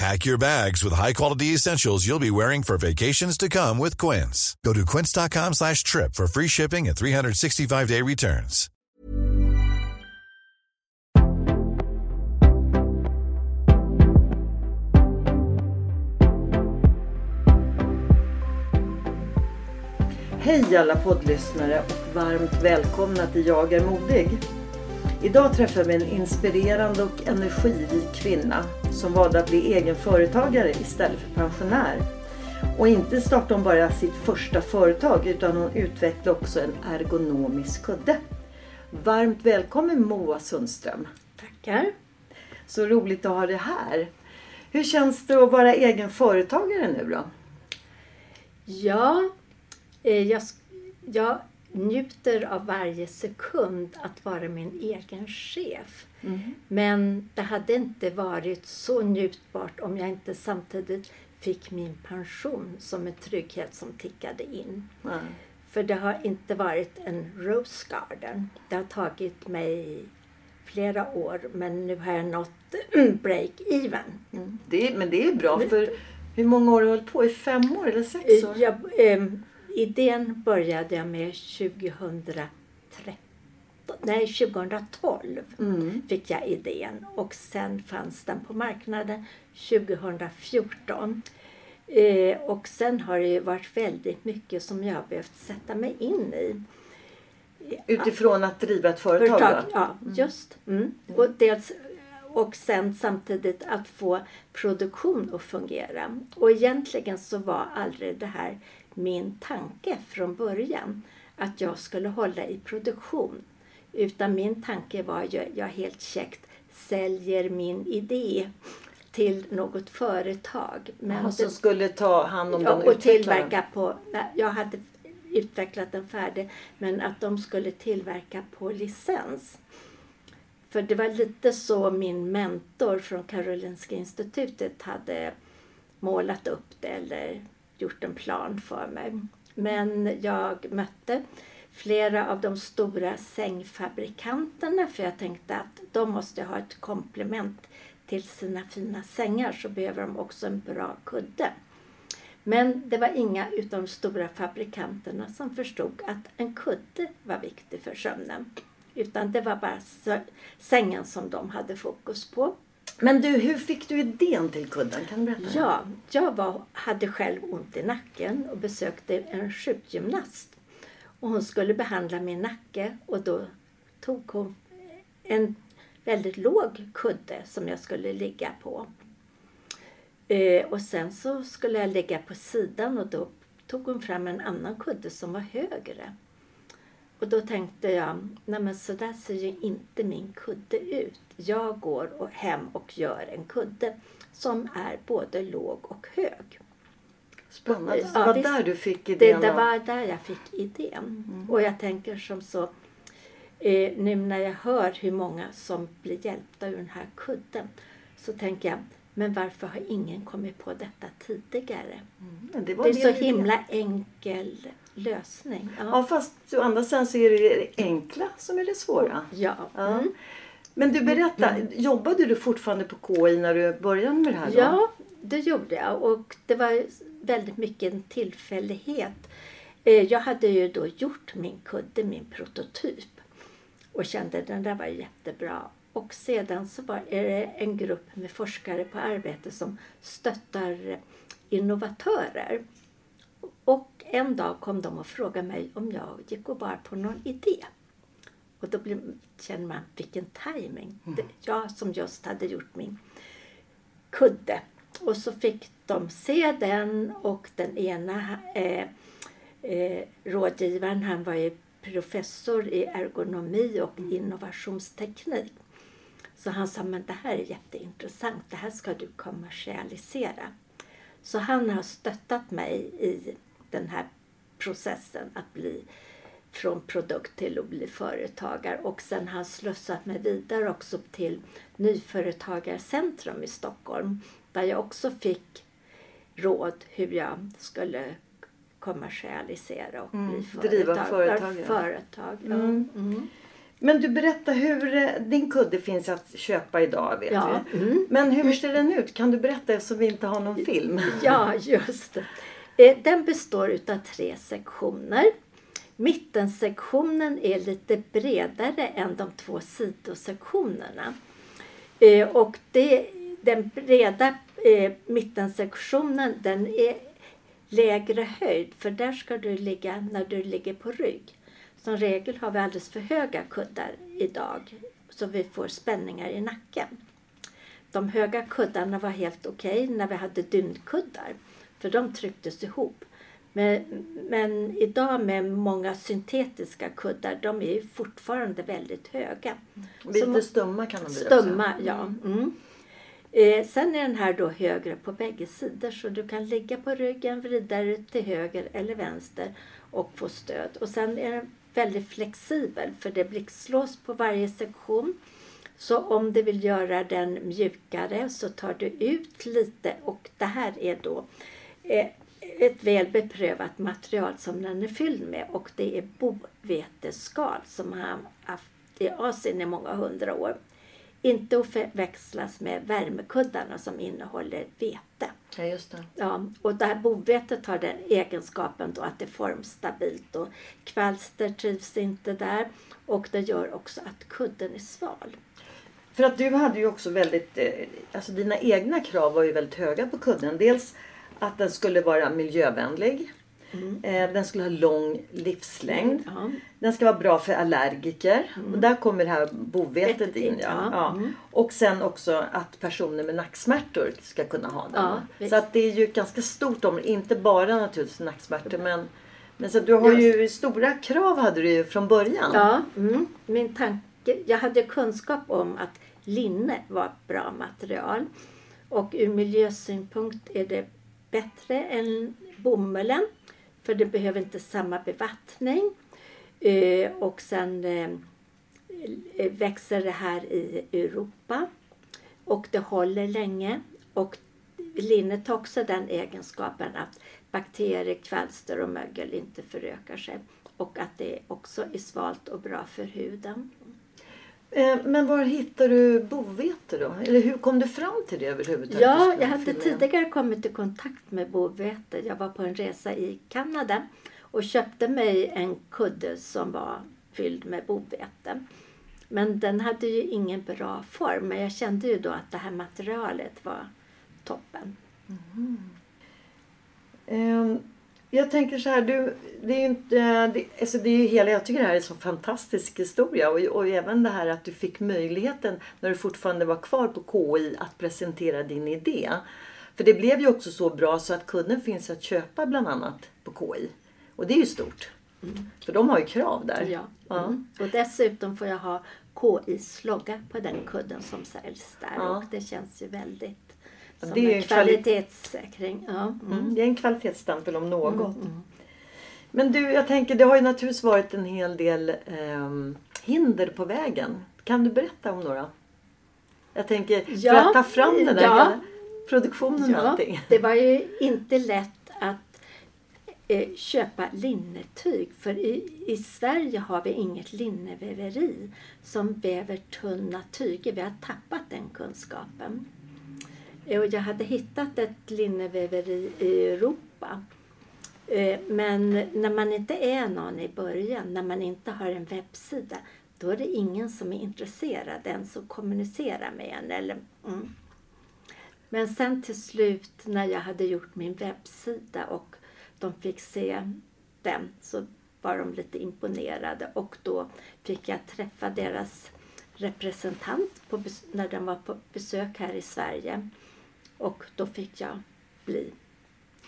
Pack your bags with high-quality essentials you'll be wearing for vacations to come with Quince. Go to quince.com slash trip for free shipping and 365-day returns. Hej alla poddlyssnare och varmt välkomna till Jag är modig. Idag träffar vi en inspirerande och energirik kvinna som valde att bli egen företagare istället för pensionär. Och inte startade hon bara sitt första företag utan hon utvecklade också en ergonomisk kudde. Varmt välkommen Moa Sundström. Tackar. Så roligt att ha dig här. Hur känns det att vara egen företagare nu då? Ja, eh, jag, jag njuter av varje sekund att vara min egen chef. Mm. Men det hade inte varit så njutbart om jag inte samtidigt fick min pension som en trygghet som tickade in. Ja. För det har inte varit en rose garden. Det har tagit mig flera år men nu har jag nått break-even. Mm. Det men det är bra för hur många år har du hållit på? I fem år eller sex år? Jag, ehm, idén började jag med 2013. Nej, 2012 Mm. fick jag idén och sen fanns den på marknaden 2014. Eh, och sen har det ju varit väldigt mycket som jag har behövt sätta mig in i. Utifrån att driva ett företag? Företag, ja, just. Mm. Och, dels, och sen samtidigt att få produktion att fungera. Och egentligen så var aldrig det här min tanke från början. Att jag skulle hålla i produktion. Utan min tanke var ju, jag helt käckt säljer min idé till något företag. Men Och som skulle ta hand om Ja, den och tillverka på... Jag hade utvecklat den färdig men att de skulle tillverka på licens. För det var lite så min mentor från Karolinska institutet hade målat upp det eller gjort en plan för mig. Men jag mötte flera av de stora sängfabrikanterna för jag tänkte att de måste ha ett komplement till sina fina sängar så behöver de också en bra kudde. Men det var inga utav de stora fabrikanterna som förstod att en kudde var viktig för sömnen. Utan det var bara sängen som de hade fokus på. Men du, hur fick du idén till kudden? Kan du berätta? Ja, jag var, hade själv ont i nacken och besökte en sjukgymnast. Och hon skulle behandla min nacke och då tog hon en väldigt låg kudde som jag skulle ligga på. Eh, och sen så skulle jag ligga på sidan och då tog hon fram en annan kudde som var högre. Och då tänkte jag, nej men så där ser ju inte min kudde ut. Jag går hem och gör en kudde som är både låg och hög. Spännande. Ja, det var visst. där du fick Det, idén? det av- var där jag fick idén. Och jag tänker som så, eh, nu när jag hör hur många som blir hjälpta ur den här kudden så tänker jag, men varför har ingen kommit på detta tidigare? Men det var Det är så himla enkel lösning. Ja, fast å andra sidan så är det det enkla som är det svåra. Ja. Ja. Mm. Men du, berätta. Jobbade du fortfarande på KI när du började med det här? Då? Ja, det gjorde jag och det var väldigt mycket en tillfällighet. Eh, Jag hade ju då gjort min kudde, min prototyp och kände den där var jättebra. Och sedan så var är det en grupp med forskare på arbete som stöttar innovatörer. Och en dag kom de och frågade mig om jag gick och bar på någon idé. då blir, känner man vilken timing. Det, jag som just hade gjort min kudde. Och så fick de se den och den ena eh, eh, rådgivaren, han var ju professor i ergonomi och innovationsteknik. Så han sa, men det här är jätteintressant, det här ska du kommersialisera. Så han har stöttat mig i den här processen att bli från produkt till att bli företagare och sen har han slussat mig vidare också till Nyföretagarcentrum i Stockholm där jag också fick råd hur jag skulle kommersialisera och Mm, bli driva företag. företag, ja. företag ja. Mm. Mm. Men du berätta hur eh, din kudde finns att köpa idag vet Ja, vi. mm. Men hur ser den ut? Kan du berätta eftersom vi inte har någon film? Ja, just det. Eh, Den består utav tre sektioner. Mittensektionen är lite bredare än de två sidosektionerna. Eh, Och det, den breda mittensektionen den är lägre höjd för där ska du ligga när du ligger på rygg. Som regel har vi alldeles för höga kuddar idag så vi får spänningar i nacken. De höga kuddarna var helt okej när vi hade dynkuddar för de trycktes ihop. Men, men idag med många syntetiska kuddar, de är fortfarande väldigt höga. Lite Så- stumma kan de bli också. Stumma, ja. Mm. Eh, sen är den här då högre på bägge sidor så du kan ligga på ryggen, vrida dig till höger eller vänster och få stöd. Och sen är den väldigt flexibel för det blixtlås på varje sektion. Så om du vill göra den mjukare så tar du ut lite och det här är då eh, ett väl beprövat material som den är fylld med och det är boveteskal som har haft i Asien i många hundra år. Inte att förväxlas med värmekuddarna som innehåller vete. Ja, just det. Ja, och det här bovetet har den egenskapen då att det är formstabilt och kvalster trivs inte där och det gör också att kudden är sval. För att du hade ju också väldigt, eh, alltså dina egna krav var ju väldigt höga på kudden. Dels att den skulle vara miljövänlig. Eh, Den skulle ha lång livslängd. Ja. Den ska vara bra för allergiker. Och där kommer det här bovetet Vetet in. Ja. ja. Mm. Och sen också att personer med nacksmärtor ska kunna ha den. Så att det är ju ett ganska stort område. Inte bara naturligtvis nacksmärtor men, men så du har ju stora krav hade du ju från början. Ja, mm. min tanke, jag hade kunskap om att linne var ett bra material och ur miljösynpunkt är det bättre än bomullen för det behöver inte samma bevattning. Eh, och sen eh, eh, växer det här i Europa och det håller länge. Och linnet har också den egenskapen att bakterier, kvalster och mögel inte förökar sig. Och att det också är svalt och bra för huden. Eh, Men var hittar du bovete då? Eller hur kom du fram till det överhuvudtaget? Ja, jag hade tidigare kommit i kontakt med bovete. Jag var på en resa i Kanada och köpte mig en kudde som var fylld med bovete. Men den hade ju ingen bra form. Men jag kände ju då att det här materialet var toppen. Ehm, Jag tänker så här, du, det är ju inte, det, alltså det är hela, jag tycker det här är en så fantastisk historia och, och även det här att du fick möjligheten när du fortfarande var kvar på KI att presentera din idé. För det blev ju också så bra så att kudden finns att köpa bland annat på KI. Och det är ju stort. För de har ju krav där. Ja. Ja. Mm. Och dessutom får jag ha KIs logga på den kudden som säljs där. Ja. Och det känns ju väldigt som det är en kvali- kvalitetssäkring. Ja. Mm. Mm, det är en kvalitetsstämpel om något. Men du, jag tänker det har ju naturligtvis varit en hel del ehm, hinder på vägen. Kan du berätta om några? Jag tänker för Ja, att ta fram den där ja. produktionen och Ja, allting. det var ju inte lätt att eh, köpa linnetyg. För i, i Sverige har vi inget linneväveri som väver tunna tyger. Vi har tappat den kunskapen. Eh, jag hade hittat ett linneväveri i Europa. Eh, men när man inte är någon i början, när man inte har en webbsida, då är det ingen som är intresserad ens att kommunicera med en. Eller, mm. Men sen till slut när jag hade gjort min webbsida och de fick se den så var de lite imponerade och då fick jag träffa deras representant på, när den var på besök här i Sverige. Och då fick jag bli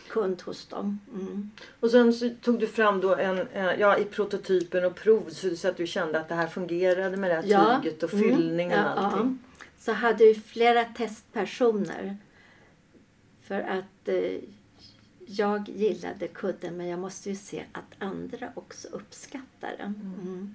kund hos dem. Mm. Och sen så tog du fram då en, ja, i prototypen och prov så att du kände att det här fungerade med det här ja. tyget och mm. fyllningen mm. ja, och allting. Ja. Så hade vi flera testpersoner. För att eh, jag gillade kudden men jag måste ju se att andra också uppskattar den. Mm.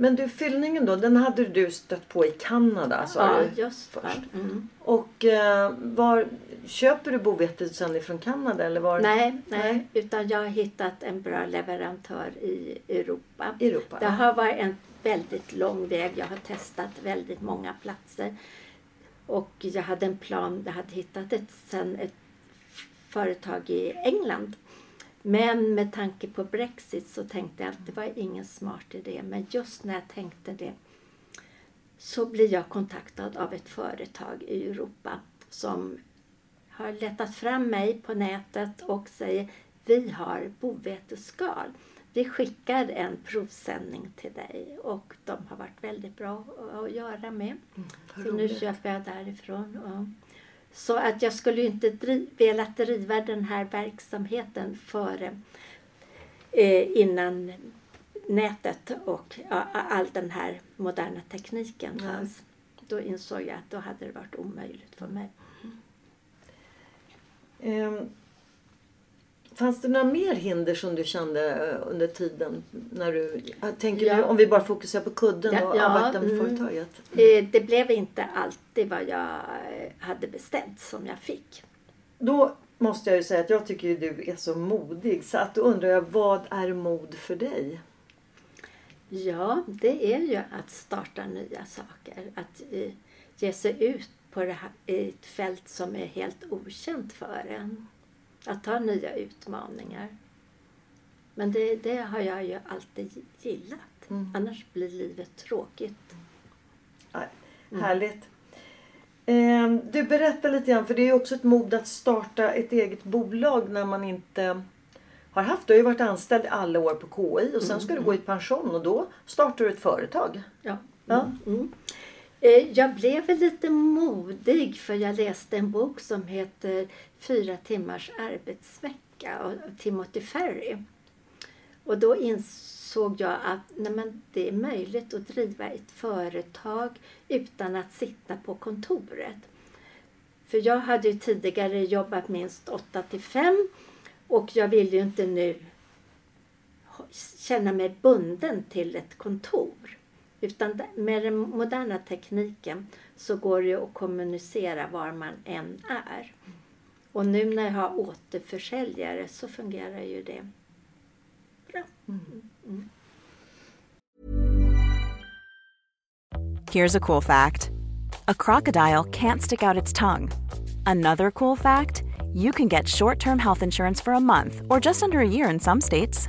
Men du, fyllningen då, den hade du stött på i Kanada sa ja, just först. Mm. Och eh, var, köper du bovetet sen ifrån Kanada eller var? Nej, nej, utan jag har hittat en bra leverantör i Europa. Europa det har varit en väldigt lång väg. Jag har testat väldigt många platser. Och jag hade en plan, jag hade hittat ett, sen ett företag i England men med tanke på Brexit så tänkte jag att det var ingen smart idé. Men just när jag tänkte det så blir jag kontaktad av ett företag i Europa som har letat fram mig på nätet och säger vi har boveteskal. Vi skickar en provsändning till dig och de har varit väldigt bra att göra med. Mm, så nu köper jag därifrån. Och så att jag skulle inte driv, velat driva den här verksamheten före eh, innan nätet och ja, all den här moderna tekniken fanns. Då insåg jag att då hade det varit omöjligt för mig. Mm. Fanns det några mer hinder som du kände eh, under tiden? När du, tänker ja. du, om vi bara fokuserar på kudden ja, och ja, med mm. företaget? Mm. Det blev inte alltid vad jag eh, hade beställt som jag fick. Då måste jag ju säga att jag tycker du är så modig. Så att då undrar jag, vad är mod för dig? Ja, det är ju att starta nya saker. Att ge sig ut på det här, ett fält som är helt okänt för en. Att ta nya utmaningar. Men det, det har jag ju alltid gillat. Mm. Annars blir livet tråkigt. Ja, härligt. Mm. Du berättar lite grann, för det är också ett mod att starta ett eget bolag när man inte har haft. Du har ju varit anställd alla år på KI och sen mm. ska du gå i pension och då startar du ett företag. Ja. ja. Mm. Eh, jag blev väl lite modig för jag läste en bok som heter Fyra timmars arbetsvecka av Timothy Ferry. Och då insåg jag att nej men, det är möjligt att driva ett företag utan att sitta på kontoret. För jag hade ju tidigare jobbat minst 8 till 5 och jag vill ju inte nu känna mig bunden till ett kontor. Utan med den moderna tekniken så går det att kommunicera var man än är. Och nu när jag har återförsäljare så fungerar ju det bra. Mm. Mm. Here's a cool fact. A crocodile can't stick out its tongue. Another cool fact, you can get short-term health insurance for a month or just under a year in some states.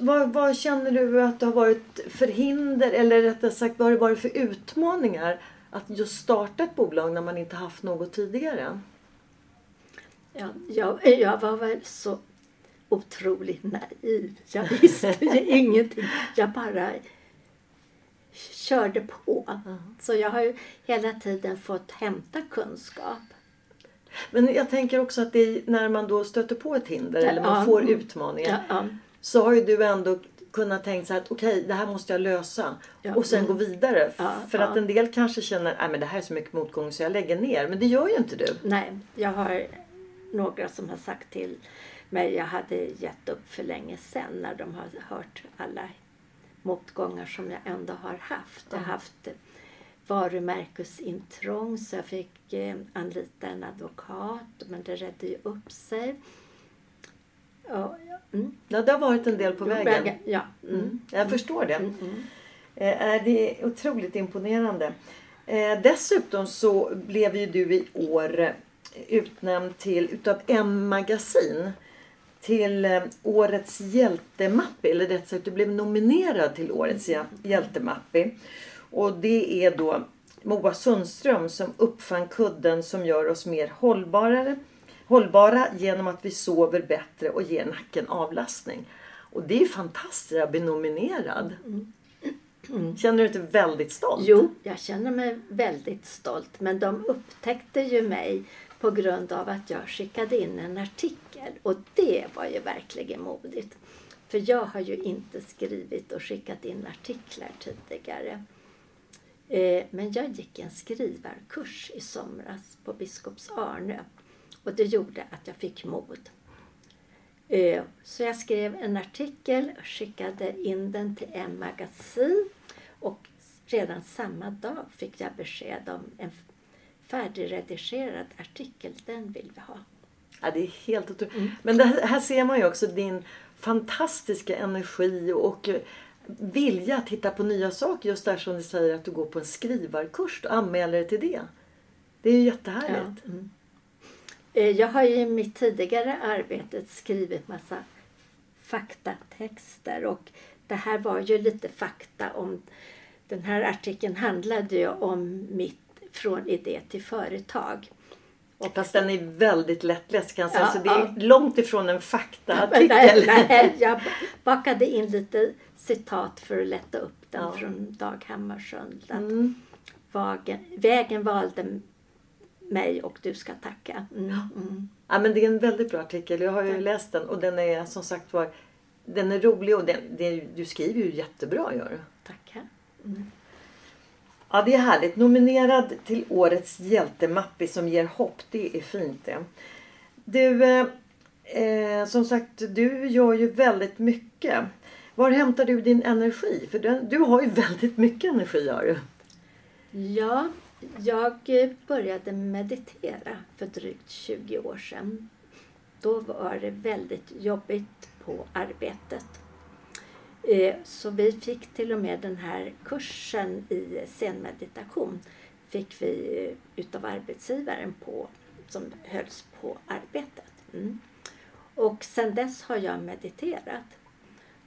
vad, vad känner du att det har varit för hinder eller rättare sagt vad har det varit för utmaningar att just starta ett bolag när man inte haft något tidigare? Ja, jag, jag var väl så otroligt naiv. Jag visste ju ingenting. Jag bara körde på. Så jag har ju hela tiden fått hämta kunskap. Men jag tänker också att det är när man då stöter på ett hinder Ja, eller man ja. får utmaningar ja. Så har ju du ändå kunnat tänka så här att okej, det här måste jag lösa Ja, och sen mm. gå vidare. Ja, För ja. att en del kanske känner att det här är så mycket motgång så jag lägger ner. Men det gör ju inte du. Nej, jag har några som har sagt till mig jag hade gett upp för länge sedan när de har hört alla motgångar som jag ändå har haft. Jag har haft eh, varumärkesintrång så jag fick eh, anlita en advokat men det redde ju upp sig. Ja, ja, mm. Ja, det har varit en del på vägen. Ja. Mm. Mm. Jag förstår det. Mm, mm. Eh, det är otroligt imponerande. Eh, dessutom så blev ju du i år utnämnd till utav M-magasin till eh, årets hjältemappi. Eller rätt sagt, du blev nominerad till årets hjä- hjältemappi. Och det är då Moa Sundström som uppfann kudden som gör oss mer hållbarare, hållbara genom att vi sover bättre och ger nacken avlastning. Och det är ju fantastiskt att bli nominerad. Känner du dig inte väldigt stolt? Jo, jag känner mig väldigt stolt. Men de upptäckte ju mig på grund av att jag skickade in en artikel. Och det var ju verkligen modigt. För jag har ju inte skrivit och skickat in artiklar tidigare. Eh, men jag gick en skrivarkurs i somras på Biskops Arnö. Och det gjorde att jag fick mod. Eh, Så jag skrev en artikel och skickade in den till en magasin. Och redan samma dag fick jag besked om en färdigredigerad artikel. Den vill vi ha. Ja, det är helt otroligt. Mm. Men här, här ser man ju också din fantastiska energi och eh, vilja att hitta på nya saker. Just där som du säger att du går på en skrivarkurs och anmäler dig till det. Det är ju jättehärligt. Mm. Eh, Jag har ju i mitt tidigare arbete skrivit massa faktatexter och det här var ju lite fakta om den här artikeln handlade ju om mitt från idé till företag. Och Fast den är väldigt lättläst kan jag säga. Ja, så det är ja. långt ifrån en faktaartikel. nej, nej, jag bakade in lite citat för att lätta upp den Ja. från Dag Hammarskjöld. Mm. vägen valde mig och du ska tacka. Mm, mm. Ja, men det är en väldigt bra artikel. Jag har ju läst den och den är som sagt var den är rolig och den, det, du skriver ju jättebra gör du. Tackar. Ja, det är härligt. Nominerad till årets hjältemappi som ger hopp. Det är fint det. Du, eh, eh, som sagt, du gör ju väldigt mycket. Var hämtar du din energi? För du, du har ju väldigt mycket energi har du. Ja, jag började meditera för drygt 20 år sedan. Då var det väldigt jobbigt på arbetet. Eh, så vi fick till och med den här kursen i scenmeditation fick vi eh, utav arbetsgivaren på, som hölls på arbetet. Mm. Och sen dess har jag mediterat.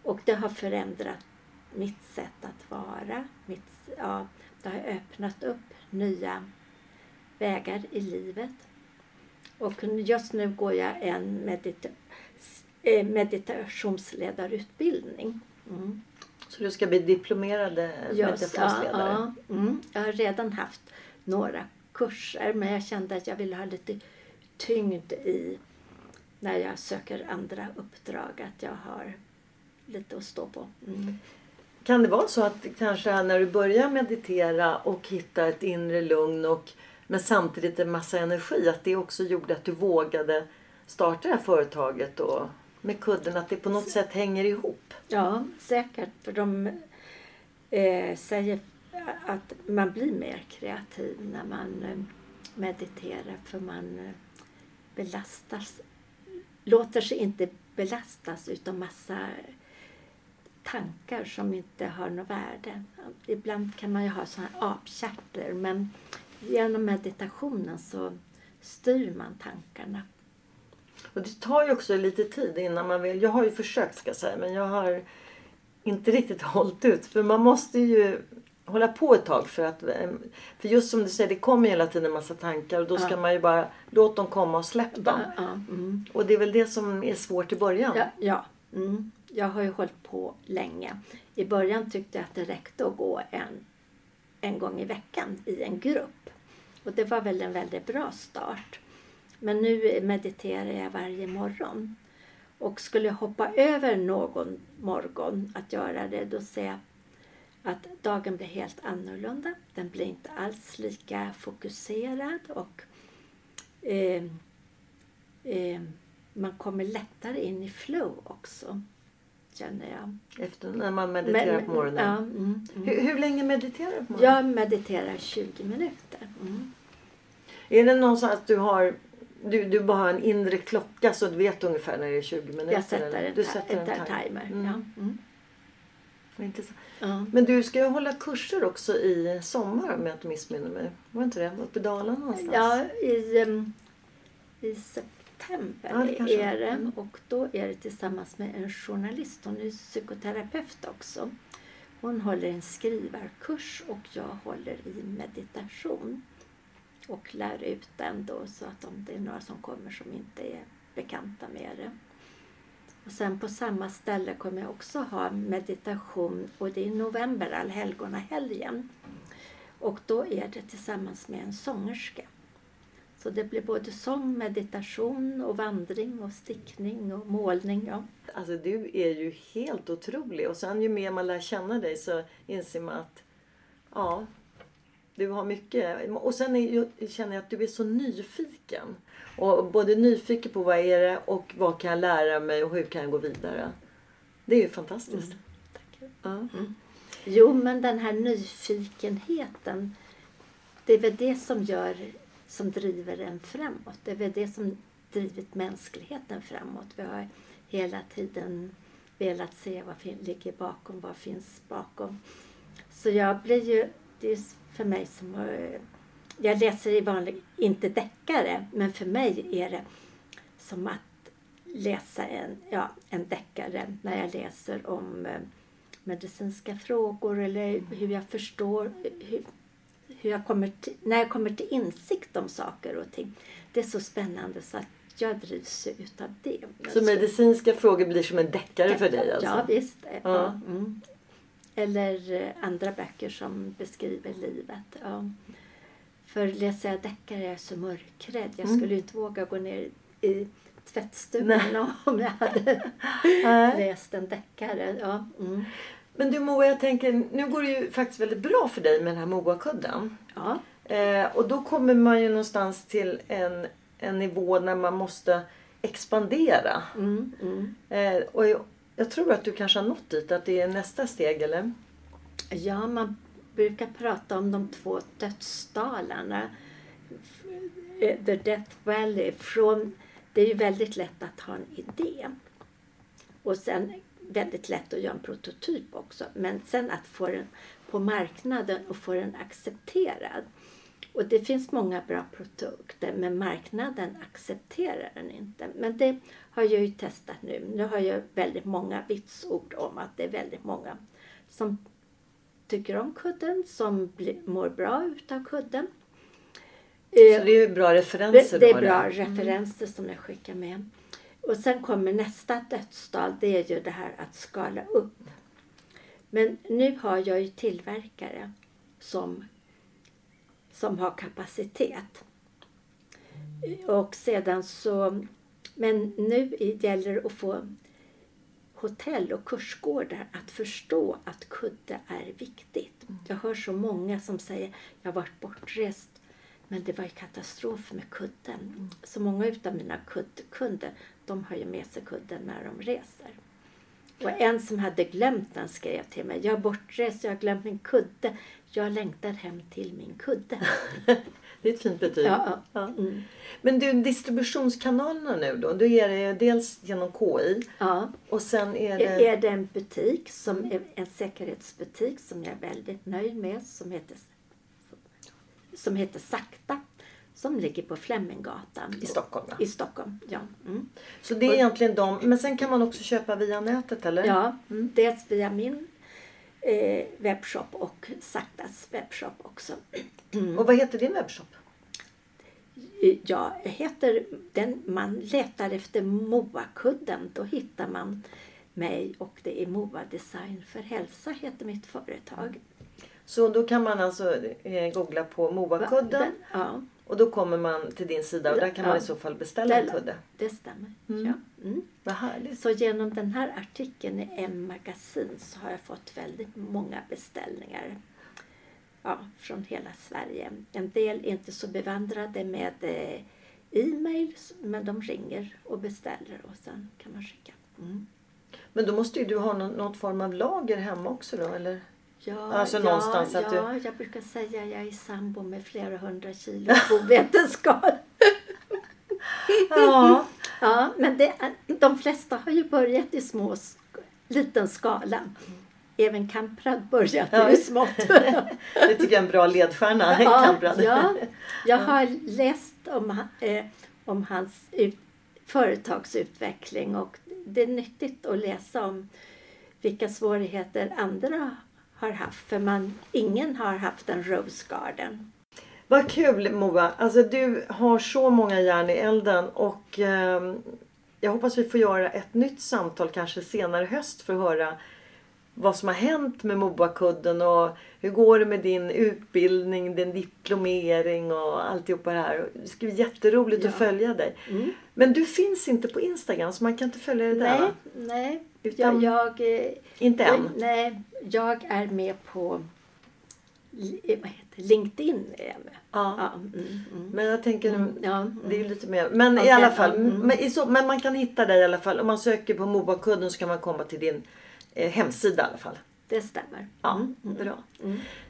Och det har förändrat mitt sätt att vara. Mitt, ja, det har öppnat upp nya vägar i livet. Och just nu går jag en medita- eh, meditationsledarutbildning. Mm. Så du ska bli diplomerad meditationsledare. ja, mm. Jag har redan haft några kurser men jag kände att jag ville ha lite tyngd i när jag söker andra uppdrag. Att jag har lite att stå på. Mm. Kan det vara så att kanske när du börjar meditera och hitta ett inre lugn och men samtidigt en massa energi att det också gjorde att du vågade starta det här företaget och med kudden att det på något sätt hänger ihop? Ja, säkert. För de eh, säger att man blir mer kreativ när man eh, mediterar för man eh, belastas, låter sig inte belastas utav massa tankar som inte har något värde. Ibland kan man ju ha sådana här apkärter men genom meditationen så styr man tankarna. Och det tar ju också lite tid innan man vill. Jag har ju försökt ska jag säga men jag har inte riktigt hållit ut. För man måste ju hålla på ett tag för att... eh, För just som du säger, det kommer hela tiden en massa tankar och då ska man ju bara låta dem komma och släppa dem. Ja, mm. Och det är väl det som är svårt i början. Ja, ja. Mm. Jag har ju hållit på länge. I början tyckte jag att det räckte att gå en, en gång i veckan i en grupp. Och det var väl en väldigt bra start. Men nu mediterar jag varje morgon. Och skulle jag hoppa över någon morgon att göra det, då ser jag att dagen blir helt annorlunda. Den blir inte alls lika fokuserad och eh, eh, man kommer lättare in i flow också, känner jag. Efter när man mediterar på morgonen. Ja, mm, mm. Hur, hur länge mediterar du på morgonen? Jag mediterar 20 minuter. Mm. Är det någon så att du har du, du bara har en inre klocka så du vet ungefär när det är 20 minuter? Jag sätter eller? en, du sätter en, en timer. Mm. Ja. Mm. Intressant. Ja. Men du ska ju hålla kurser också i sommar om jag inte missminner mig. Var inte det? Uppe i Dalarna någonstans? Ja, i, um, i september Ja, det kanske är det. Mm. Och då är det tillsammans med en journalist. Hon är psykoterapeut också. Hon håller en skrivarkurs och jag håller i meditation. Och lär ut den då så att om det är några som kommer som inte är bekanta med det. Och sen på samma ställe kommer jag också ha meditation och det är i november, allhelgonahelgen. Och då är det tillsammans med en sångerska. Så det blir både sång, meditation och vandring och stickning och målning. Ja. Alltså du är ju helt otrolig. Och sen ju mer man lär känna dig så inser man att ja, du har mycket. Och sen är, känner jag att du är så nyfiken. Och både nyfiken på vad är det och vad kan jag lära mig och hur kan jag gå vidare. Det är ju fantastiskt. Tack. Ja. Jo, men den här nyfikenheten, det är väl det som gör, som driver en framåt. Det är väl det som drivit mänskligheten framåt. Vi har hela tiden velat se vad som ligger bakom, vad finns bakom. Så jag blir ju, det är för mig som, eh, jag läser i vanlig, inte deckare, men för mig är det som att läsa en, ja, en deckare när jag läser om eh, medicinska frågor eller hur jag förstår hur, hur jag kommer till, när jag kommer till insikt om saker och ting. Det är så spännande så att jag drivs utav det. Så medicinska frågor blir som en deckare för dig alltså? Ja, visst. Ja. Mm. Eller eh, andra böcker som beskriver livet. Ja. För läser jag deckare är jag så mörkrädd. Jag Mm. skulle ju inte våga gå ner i tvättstugan om jag hade läst en deckare. Ja. Mm. Men du Moa, jag tänker, nu går det ju faktiskt väldigt bra för dig med den här Moa-kudden. Ja. Eh, och då kommer man ju någonstans till en, en nivå när man måste expandera. Mm, mm. Eh, och jag, jag tror att du kanske har nått dit, att det är nästa steg eller? Ja, man brukar prata om de två dödsdalarna. Eh, The Death Valley. Från, det är ju väldigt lätt att ha en idé. Och sen väldigt lätt att göra en prototyp också. Men sen att få den på marknaden och få den accepterad. Och det finns många bra produkter men marknaden accepterar den inte. Men det har jag ju testat nu. Nu har jag väldigt många vitsord om att det är väldigt många som tycker om kudden, som blir, mår bra utav kudden. Så det är bra referenser Det, är bra där. referenser som jag skickar med. Och sen kommer nästa dödsdal, det är ju det här att skala upp. Men nu har jag ju tillverkare som, som har kapacitet. Och sedan så, men nu gäller det att få hotell och kursgårdar att förstå att kudde är viktigt. Jag hör så många som säger jag har varit bortrest men det var ju katastrof med kudden. Så många utav mina kuddkunder de har ju med sig kudden när de reser. Och en som hade glömt den skrev till mig. Jag är bortrest, jag har glömt min kudde. Jag längtar hem till min kudde. Det är ett fint betyg. Ja, Ja. Mm. Men du, distributionskanalerna nu då? Då är det dels genom KI ja. och sen är det... Är det en butik, som är en säkerhetsbutik som jag är väldigt nöjd med som heter, som heter Sakta. Som ligger på Fleminggatan. I Stockholm, ja. I Stockholm, ja. Mm. Så det är egentligen de. Men sen kan man också köpa via nätet eller? Ja, mm, dels via min eh, webbshop och Saktas webbshop också. Och vad heter din webbshop? Jag heter, den, man letar efter Moakudden, då hittar man mig och det är Moa Design för hälsa heter mitt företag. Så då kan man alltså eh, googla på Moakudden Den- Ja, och då kommer man till din sida och där kan man Ja. i så fall beställa en kudde. det stämmer. Mm. Ja. Mm. Vad härligt. Så genom den här artikeln i M-magasin så har jag fått väldigt många beställningar ja, från hela Sverige. En del är inte så bevandrade med eh, e-mail men de ringer och beställer och sen kan man skicka. Mm. Men då måste ju du ha någon, någon form av lager hemma också då eller? Ja, Alltså ja, någonstans att ja, jag brukar säga att jag är sambo med flera hundra kilo bovetenskap. Ja. Ja, men det de flesta har ju börjat i små, liten skala. Även Kamprad började Ja, i smått. Det tycker jag är en bra ledstjärna. ja, Kamprad. ja, jag har läst om, eh, om hans ut, företagsutveckling och det är nyttigt att läsa om vilka svårigheter andra har haft. För man, ingen har haft en Rose Garden. Vad kul Moa. Alltså du har så många järn i elden och eh, jag hoppas vi får göra ett nytt samtal kanske senare i höst för att höra vad som har hänt med Moakudden och hur går det med din utbildning, din diplomering och alltihopa det här. Det ska bli jätteroligt Ja. att följa dig. Men du finns inte på Instagram så man kan inte följa dig där Nej, va? nej. Utan- jag, jag, eh, Inte än? Nej, jag är med på eh, vad heter? LinkedIn. Är jag med. Ja. Ja, mm, mm. Men jag tänker Mm, mm. Det är lite mer. Men i Okej, alla fall. mm. Men, i så, men man kan hitta dig i alla fall. Om man söker på Moakudden så kan man komma till din eh, hemsida i alla fall. Det stämmer. Ja, Mm, mm. bra.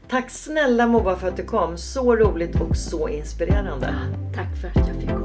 Tack snälla Moa för att du kom. Så roligt och så inspirerande. Tack för att jag fick komma.